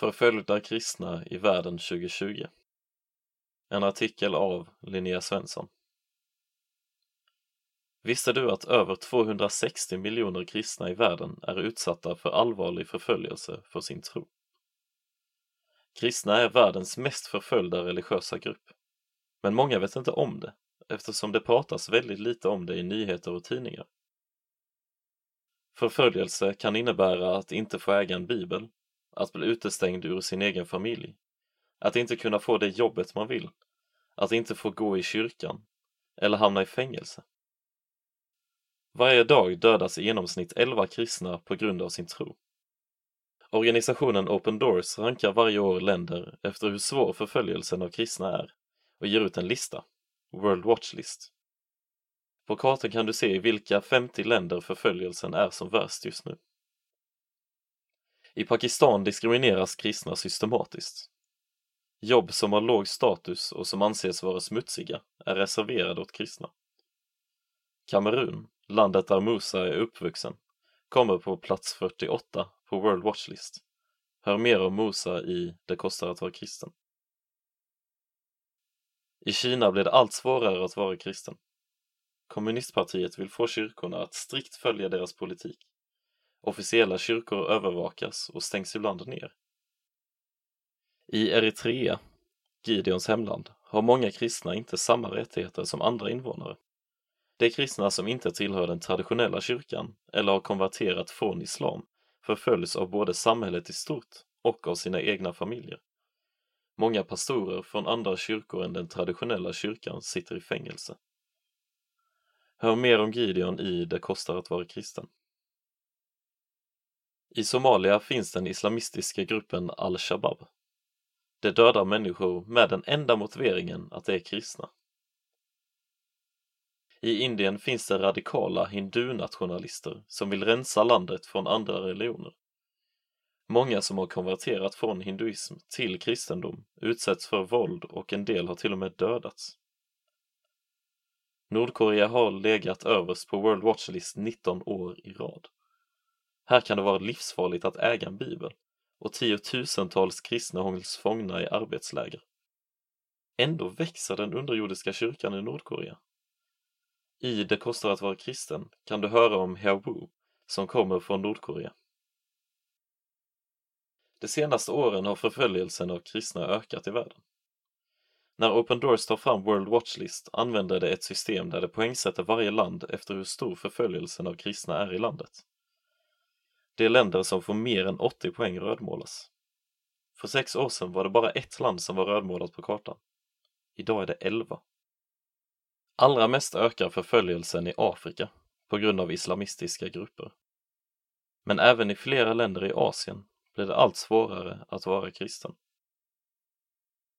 Förföljda kristna i världen 2020 En artikel av Linnea Svensson Visste du att över 260 miljoner kristna i världen är utsatta för allvarlig förföljelse för sin tro? Kristna är världens mest förföljda religiösa grupp. Men många vet inte om det eftersom det pratas väldigt lite om det i nyheter och tidningar. Förföljelse kan innebära att inte få äga en bibel, att bli utestängd ur sin egen familj, att inte kunna få det jobbet man vill, att inte få gå i kyrkan eller hamna i fängelse. Varje dag dödas i genomsnitt 11 kristna på grund av sin tro. Organisationen Open Doors rankar varje år länder efter hur svår förföljelsen av kristna är och ger ut en lista, World Watch List. På kartan kan du se i vilka 50 länder förföljelsen är som värst just nu. I Pakistan diskrimineras kristna systematiskt. Jobb som har låg status och som anses vara smutsiga är reserverade åt kristna. Kamerun, landet där Musa är uppvuxen, kommer på plats 48 på World Watch List. Hör mer om Musa i Det kostar att vara kristen. I Kina blir det allt svårare att vara kristen. Kommunistpartiet vill få kyrkorna att strikt följa deras politik. Officiella kyrkor övervakas och stängs ibland ner. I Eritrea, Gideons hemland, har många kristna inte samma rättigheter som andra invånare. De kristna som inte tillhör den traditionella kyrkan eller har konverterat från islam förföljs av både samhället i stort och av sina egna familjer. Många pastorer från andra kyrkor än den traditionella kyrkan sitter i fängelse. Hör mer om Gideon i Det kostar att vara kristen. I Somalia finns den islamistiska gruppen al-Shabab. De dödar människor med den enda motiveringen att de är kristna. I Indien finns det radikala hindunationalister som vill rensa landet från andra religioner. Många som har konverterat från hinduism till kristendom utsätts för våld och en del har till och med dödats. Nordkorea har legat överst på World Watch List 19 år i rad. Här kan det vara livsfarligt att äga en bibel och tiotusentals kristna hålls fångna i arbetsläger. Ändå växer den underjordiska kyrkan i Nordkorea. I Det kostar att vara kristen kan du höra om Hyawu som kommer från Nordkorea. De senaste åren har förföljelsen av kristna ökat i världen. När Open Doors tar fram World Watch List använder det ett system där det poängsätter varje land efter hur stor förföljelsen av kristna är i landet. De länder som får mer än 80 poäng rödmålas. För sex år sedan var det bara ett land som var rödmålat på kartan. Idag är det 11. Allra mest ökar förföljelsen i Afrika på grund av islamistiska grupper. Men även i flera länder i Asien blir det allt svårare att vara kristen.